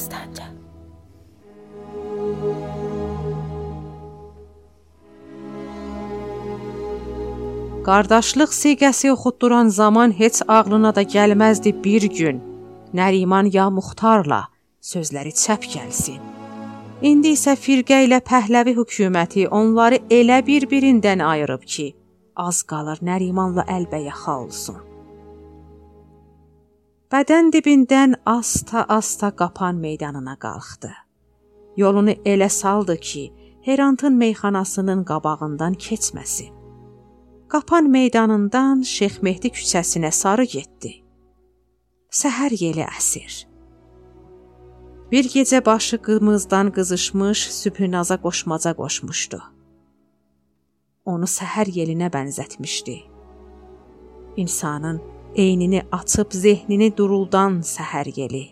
Dəstəncə. Qardaşlıq siğəsi oxutduran zaman heç ağlına da gəlməzdi bir gün Nəriman ya Muxtarla sözləri çəp gəlsin. İndi isə firqə ilə Pəhləvi hökuməti onları elə bir-birindən ayırıb ki, az qalır Nərimanla əlbəyaxa olsun. Bədən dibindən asta-asta qapan meydanına qalxdı. Yolunu elə saldı ki, Herantın meyxanasının qabağından keçməsin. Qapan meydanından Şeyx Mehdi küçəsinə sarı getdi. Səhər yeli əsir. Bir gecə başı qımızdan qızışmış sübhünaza qoşmaca qoşmuşdu. Onu səhər yelinə bənzətmişdi. İnsanın eynini açıb zehnini duruldan səhər yeli.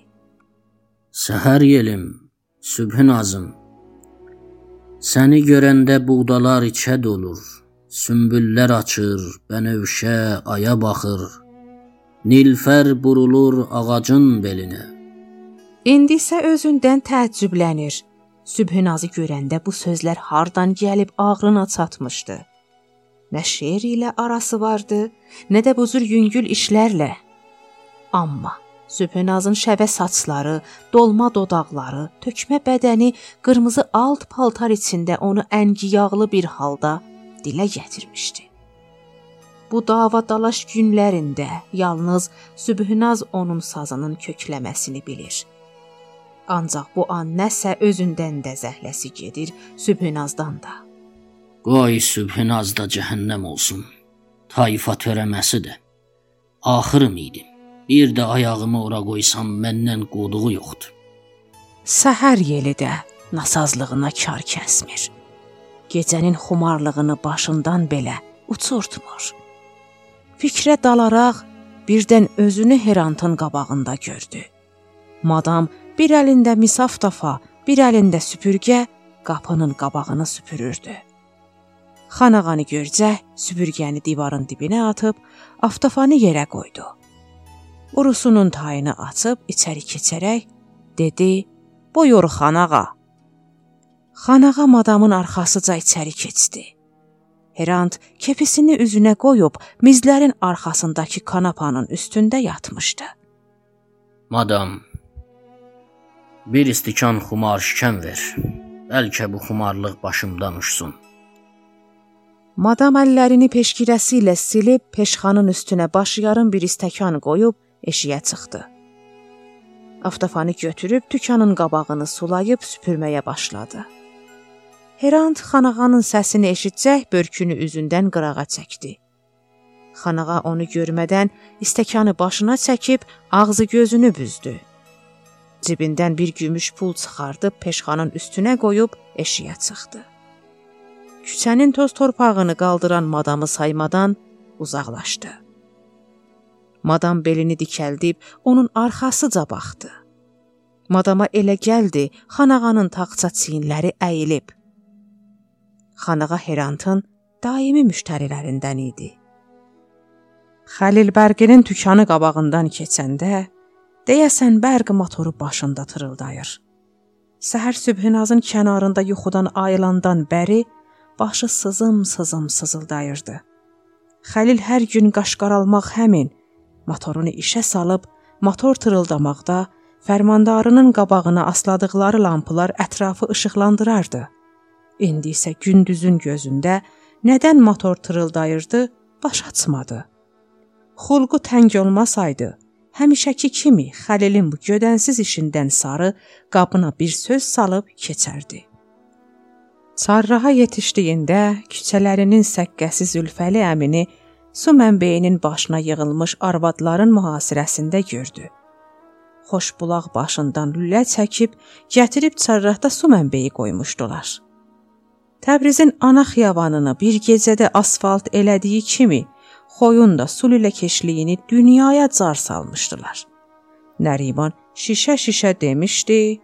Səhər yelim, sübhün azım. Səni görəndə buğdalar içə dolur. Sümbüllər açır, bənövşə aya baxır. Nilfər burulur ağacın belinə. İndi isə özündən təəccüblənir. Sübhünazı görəndə bu sözlər hardan gəlib ağrına çatmışdı. Nə şeir ilə arası vardı, nə də bu cür yüngül işlərlə. Amma Sübhünazın şəvə saçları, dolma dodaqları, tökmə bədəni, qırmızı alt paltar içində onu əngiyağlı bir halda dilə gətirmişdi. Bu dava-dalaş günlərində yalnız Sübhünaz onun sazının kökləməsini bilir. Ancaq bu an nəsə özündən də zəhləsi gedir Sübhünazdan da. Qoy Sübhünaz da cəhənnəm olsun. Tayfa törəməsidir. Axırım idi. Bir də ayağımı ora qoysam məndən qoduğu yoxdur. Səhər yeli də nasazlığına kar kəsmir gecənin xumarlığını başından belə uçurtmur. Fikrə dalaraq birdən özünü Herantın qabağında gördü. Madam bir əlində misaf tafa, bir əlində süpürgə qapının qabağını süpürürdü. Xanağanı görcək süpürgəni divarın dibinə atıb aftafanı yerə qoydu. Urusunun tayını açıb içəri keçərək dedi: "Buyur xanağa." Xanağa madamın arxasıca içəri keçdi. Herant kepisini üzünə qoyub mizlərin arxasındakı kanapanın üstündə yatmışdı. Madam, bir istikan xumar şikən ver. Bəlkə bu xumarlıq başımdan uçsun. Madam əllərini peşkirəsi ilə silib peşxanın üstünə baş yarım bir stəkan qoyub eşiyə çıxdı. Aftafanı götürüb dükanın qabağını sulayıb süpürməyə başladı. Herant xanağanın səsini eşitsək börkünü üzündən qırağa çəkdi. Xanağa onu görmədən istəkanı başına çəkib ağzı gözünü büzdü. Cibindən bir gümüş pul çıxardıb peşxanın üstünə qoyub eşiyə çıxdı. Küçənin toz torpağını qaldıran madamı saymadan uzaqlaşdı. Madam belini dikəldib onun arxasıca baxdı. Madama elə gəldi, xanağanın taxça çiyinləri əyilib. Xanağa Herantın daimi müştərilərindən idi. Xəlil Bərqinin dükanı qabağından keçəndə deyəsən bərq motoru başında tırıldayır. Səhər sübhünazın kənarında yuxudan ayılandan bəri başı sızım-sızım sızıldayırdı. Xəlil hər gün qaşqaralmaq həmin motorunu işə salıb motor tırıldamaqda fərmandarının qabağına asladıqları lampalar ətrafı işıqlandırardı. İndi isə gündüzün gözündə nədən motor tırıldayırdı, baş açmadı. Xulqu təng olmasaydı, həmişəki kimi Xəlilin bu gödənsiz işindən sarı qapına bir söz salıb keçərdi. Çarrağa yetişdiyində küçələrinin səkkəsi Zülfəli əmini su mənbəyinin başına yığılmış arvadların mühasirəsində gördü. Xoşbulaq başından lülə çəkib gətirib çarraqda su mənbəyi qoymuşdular. Təbrizin ana xiyabanını bir gecədə asfalt elədiyi kimi xoyun da su lüləkeşliyini dünyaya car salmışdılar. Nəriman şişə-şişə demişdi: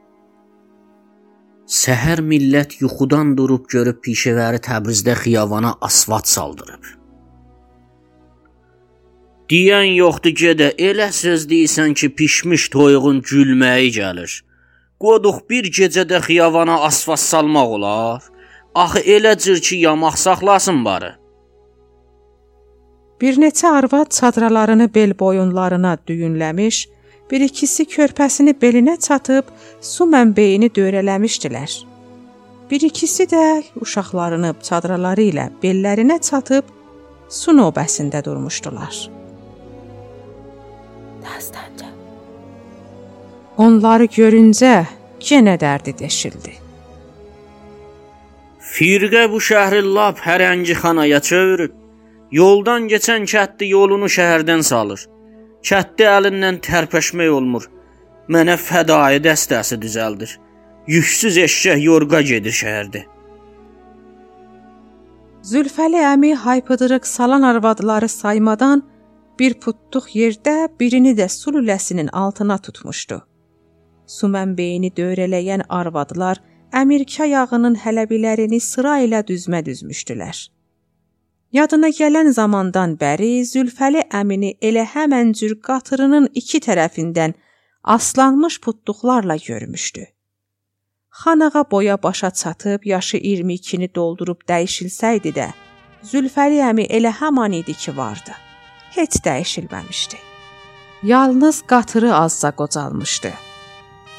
Səhər millət yuxudan durub görüb pişəvəri Təbrizdə xiyabana asfalt saldırıb. Deyən yoxdur gedə, elə söz deyirsən ki, pişmiş toyuğun gülməyi gəlir. Qoduq bir gecədə xiyavana asfalt salmaq olar? Axı elə cür ki, yamaq saxlasın barı. Bir neçə arvad çadralarını bel boyunlarına düyünləmiş, bir ikisi körpəsini belinə çatıb su mənbeyini döyrələmişdilər. Bir ikisi də uşaqlarını çadraları ilə bellərinə çatıb su növbəsində durmuşdular. Dastanca. Onları görüncə yenə dərdi deşildi. Firqə bu şəhri lap hərəngi xanaya çevirib. Yoldan keçən kətdi yolunu şəhərdən salır. Kətdi əlindən tərpəşmək olmur. Mənə fədai dəstəsi düzəldir. Yüksüz eşşək yorğa gedir şəhərdə. Zülfəli əmi haypıdırıq salan arvadları saymadan bir putluq yerdə birini də su lüləsinin altına tutmuşdu. Su mənbeyini dövrələyən arvadlar Əmirkə yağının hələbilərini sıra ilə düzmə düzmüşdülər. Yadına gələn zamandan bəri Zülfəli əmini elə həmən cür qatırının iki tərəfindən aslanmış putluqlarla görmüşdü. Xanağa boya başa çatıb yaşı 22-ni doldurub dəyişilsəydi də, Zülfəli əmi elə haman idi ki, vardı. Heç dəyişilməmişdi. Yalnız qatırı azca qocalmışdı.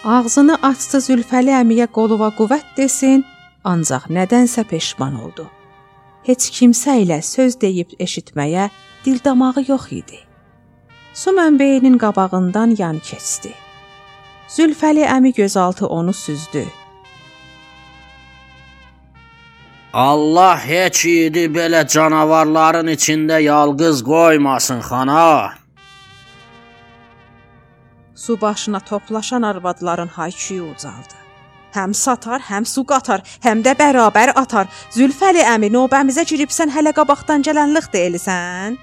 Ağzını açdı Zülfəli əmiyə qoluva qüvvət desin, ancaq nədənsə peşman oldu. Heç kimsə ilə söz deyib eşitməyə dil damağı yox idi. Su mənbəyinin qabağından yan keçdi. Zülfəli əmi gözaltı onu süzdü. Allah heç idi belə canavarların içində yalqız qoymasın, xana. Su başına toplaşan arvadların hay-küyü ucaldı. Həm satar, həm su qatar, həm də bərabər atar. Zülfəli əmi, növbəmizə giribsən, hələ qabaqdan gələnlik deyilsən?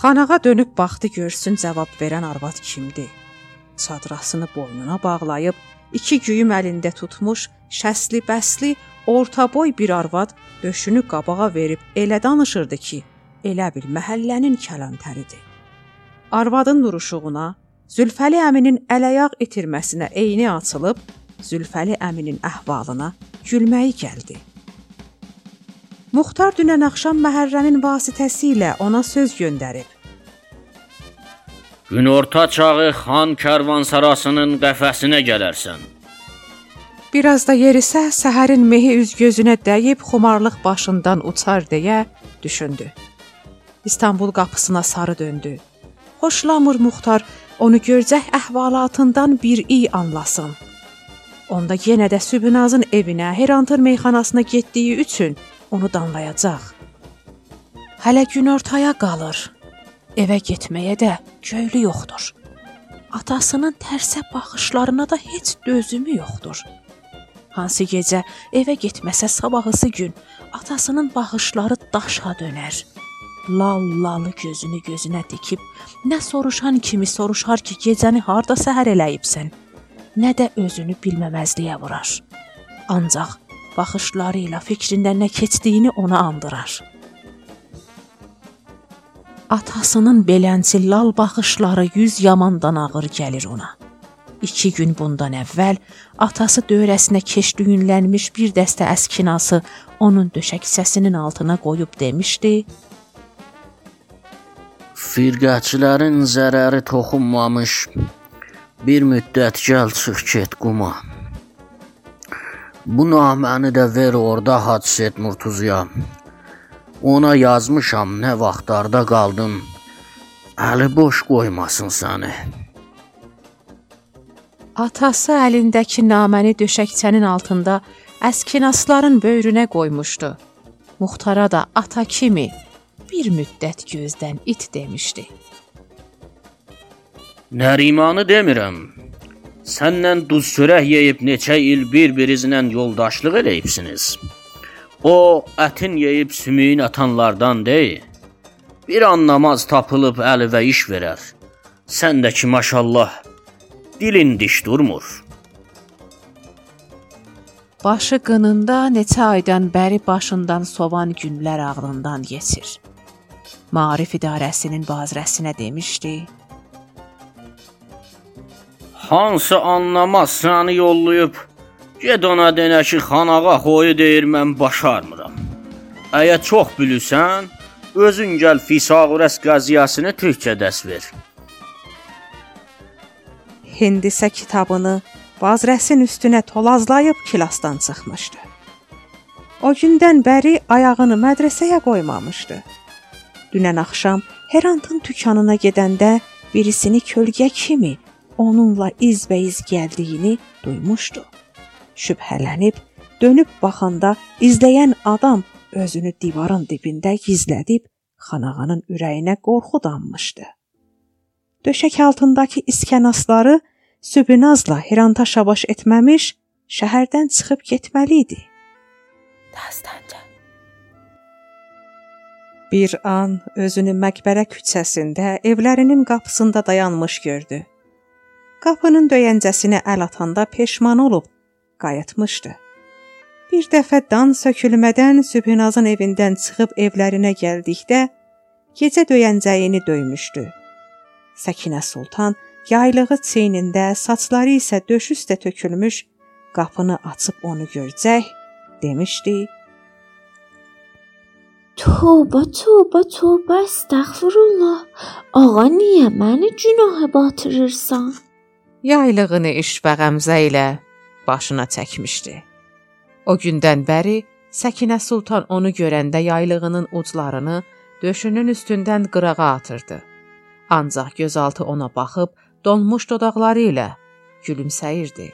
Xanağa dönüb baxdı görsün cavab verən arvad kimdir. Çadrasını boynuna bağlayıb iki güyüm əlində tutmuş, şəsli bəsli, orta boy bir arvad döşünü qabağa verib elə danışırdı ki, elə bil məhəllənin kələntəridir. Arvadın duruşuğuna, Zülfəli əminin əl-ayaq itirməsinə eyni açılıb, Zülfəli əminin əhvalına gülməyi gəldi. Muxtar dünən axşam Məhərrəmin vasitəsilə ona söz göndərib. Günorta çağı xan karvansarasının qəfəsinə gələrsən. Biraz da yerisə səhərin mehi üz gözünə dəyib xumarlıq başından uçar deyə düşündü. İstanbul qapısına sarı döndü. Xoşlamır Muxtar onu görcək əhvalatından bir iy anlasın. Onda yenə də Sübnazın evinə, Herantır meyxanasına getdiyi üçün onu danlayacaq. Hələ günortaya qalır. Evə getməyə də köylü yoxdur. Atasının tərsə baxışlarına da heç dözümü yoxdur. Hansı gecə evə getməsə sabahısı gün atasının baxışları daşa dönər. Lallalı gözünü gözünə dikib nə soruşan kimi soruşar ki, gecəni harda səhər eləyibsən, nə də özünü bilməməzliyə vurar. Ancaq baxışları ilə fikrində nə keçdiyini ona andırar atasının belənçi lal baxışları yüz yamandan ağır gəlir ona. İki gün bundan əvvəl atası dövrəsinə keş düyünlənmiş bir dəstə əskinası onun döşək səsinin altına qoyub demişdi: Firqəçilərin zərəri toxunmamış bir müddət gəl çıx get quma. Bu naməni də ver orada Hacı Murtuzuya. Ona yazmışam nə vaxtlarda qaldın. Əli boş qoymasın səni. Atası əlindəki naməni döşəkçənin altında əskinasların böyrünə qoymuşdu. Muxtara da ata kimi bir müddət gözdən it demişdi. Nərimanı demirəm. Səndən duz çörək yeyib neçə il bir-birinizlə yoldaşlıq eləyibsiniz. O ətin yeyib sümüyün atanlardan deyil. Bir an namaz tapılıb əli və iş verər. Sən də ki maşallah dilin diş durmur. Başı qınında neçə aydan bəri başından sovan günlər ağlından keçir. Maarif idarəsinin bazrəsinə demişdi: Hansı anlamaz səni yollayıb Get ona denə ki, xanağa xoyu deyir mən başarmıram. Əgər çox bilirsən, özün gəl Fisağurəs qəziyasını türkçə ver. Hindisə kitabını bazrəsin üstünə tolazlayıb kilasdan çıxmışdı. O gündən bəri ayağını mədrəsəyə qoymamışdı. Dünən axşam Herantın dükanına gedəndə birisini kölgə kimi onunla izbəyiz gəldiyini duymuşdu şübhələnib dönüb baxanda izləyən adam özünü divarın dibində gizlədib xanağanın ürəyinə qorxu dammışdı. Döşək altındakı iskənasları Sübünazla Hirantaşa baş etməmiş şəhərdən çıxıb getməli idi. Dastanca. Bir an özünü məqbərə küçəsində evlərinin qapısında dayanmış gördü. Qapının döyəncəsinə əl atanda peşman olub qayıtmışdı. Bir dəfə dan sökülmədən Sübhinazın evindən çıxıb evlərinə gəldikdə gecə döyəncəyini döymüşdü. Səkinə Sultan yaylığı çiynində, saçları isə döş üstə tökülmüş, qapını açıb onu görəcək demişdi. Tövbə, tövbə, tövbə, estağfurullah. Ağa niyə məni günahə batırırsan? Yaylığını iş və qəmzə ilə başına çəkmişdi. O gündən bəri Səkinə Sultan onu görəndə yaylığının uclarını döşünün üstündən qırağa atırdı. Ancaq gözaltı ona baxıb donmuş dodaqları ilə gülümsəyirdi.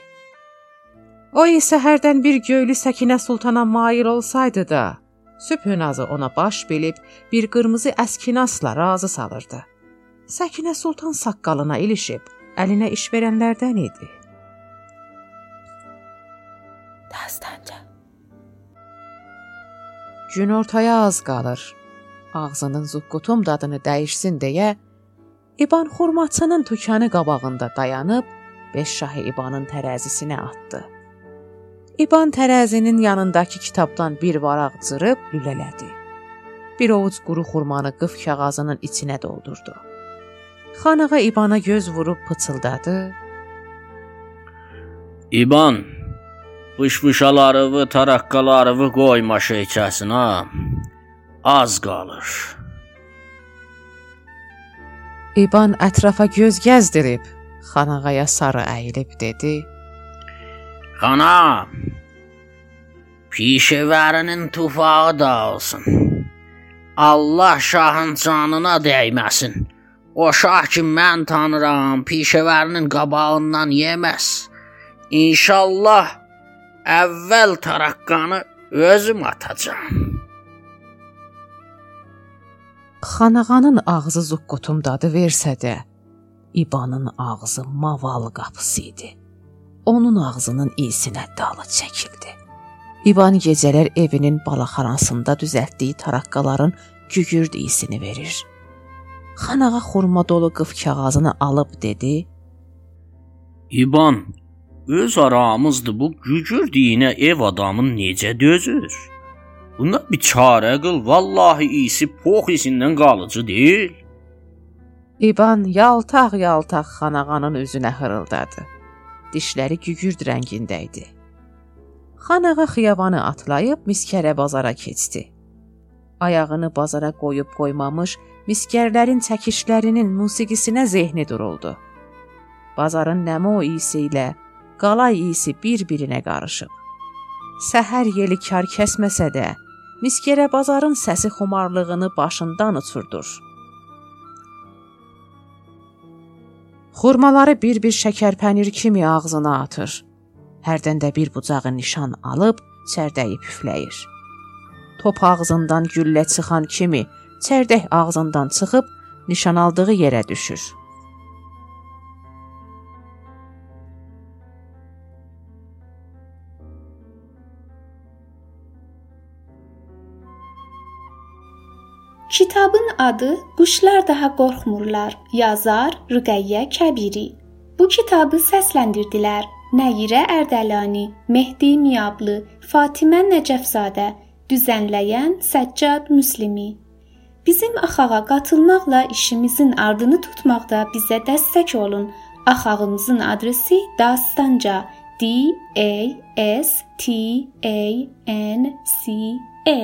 O isə hərdən bir göylü Səkinə Sultana mail olsaydı da, Sübhünazı ona baş bilib bir qırmızı əskinasla razı salırdı. Səkinə Sultan saqqalına ilişib əlinə iş verənlərdən idi. Dastanca. Gün ortaya az qalır. Ağzının zuqqutum dadını dəyişsin deyə İban xurmaçının tükanı qabağında dayanıb beş şahı İbanın tərəzisinə atdı. İban tərəzinin yanındakı kitabdan bir varaq cırıb lülələdi. Bir ovuc quru xurmanı qıf kağızının içinə doldurdu. Xanağa İbana göz vurub pıçıldadı. İban, Fışfışalarını, taraqqalarını qoyma şeykəsinə. Az qalır. İban ətrafa göz gəzdirib xanağaya sarı əyilib dedi: "Xana, pişəvərinin tufağı dağılsın. Allah şahın canına dəyməsin. O şah ki mən tanıram, pişəvərinin qabağından yeməz. İnşallah əvvəl taraqqanı özüm atacağam. Xanağanın ağzı zuqqutum dadı versə də, İbanın ağzı maval qapısı idi. Onun ağzının iyisinə dalı çəkildi. İban gecələr evinin balaxanasında düzəltdiyi taraqqaların gügürd iyisini verir. Xanağa xurma dolu qıf kağızını alıb dedi: "İban, Öz aramızdır bu gücür deyinə ev adamın necə dözür? Buna bir çarə qıl, vallahi isi pox isindən qalıcı deyil. İban yaltaq-yaltaq xanağanın üzünə hırıldadı. Dişləri gügürd rəngində idi. Xanağa xiyabanı atlayıb miskərə bazara keçdi. Ayağını bazara qoyub qoymamış miskərlərin çəkişlərinin musiqisinə zehni duruldu. Bazarın nəmo isi ilə qala iyisi bir-birinə qarışıb. Səhər yeli kar kəsməsə də, miskərə bazarın səsi xumarlığını başından uçurdur. Xurmaları bir-bir şəkərpənir kimi ağzına atır. Hərdən də bir bucağı nişan alıb çərdəyi püfləyir. Top ağzından güllə çıxan kimi çərdək ağzından çıxıb nişan aldığı yerə düşür. Kitabın adı Quşlar daha qorxmurlar. Yazar Rüqəyyə Kəbiri. Bu kitabı səsləndirdilər Nəyirə Ərdəlani, Mehdi Miyablı, Fatimə Nəcəfzadə, düzənləyən Səccad Müslimi. Bizim axağa qatılmaqla işimizin ardını tutmaqda bizə dəstək olun. Axağımızın adresi Dastanca D A S T A N C A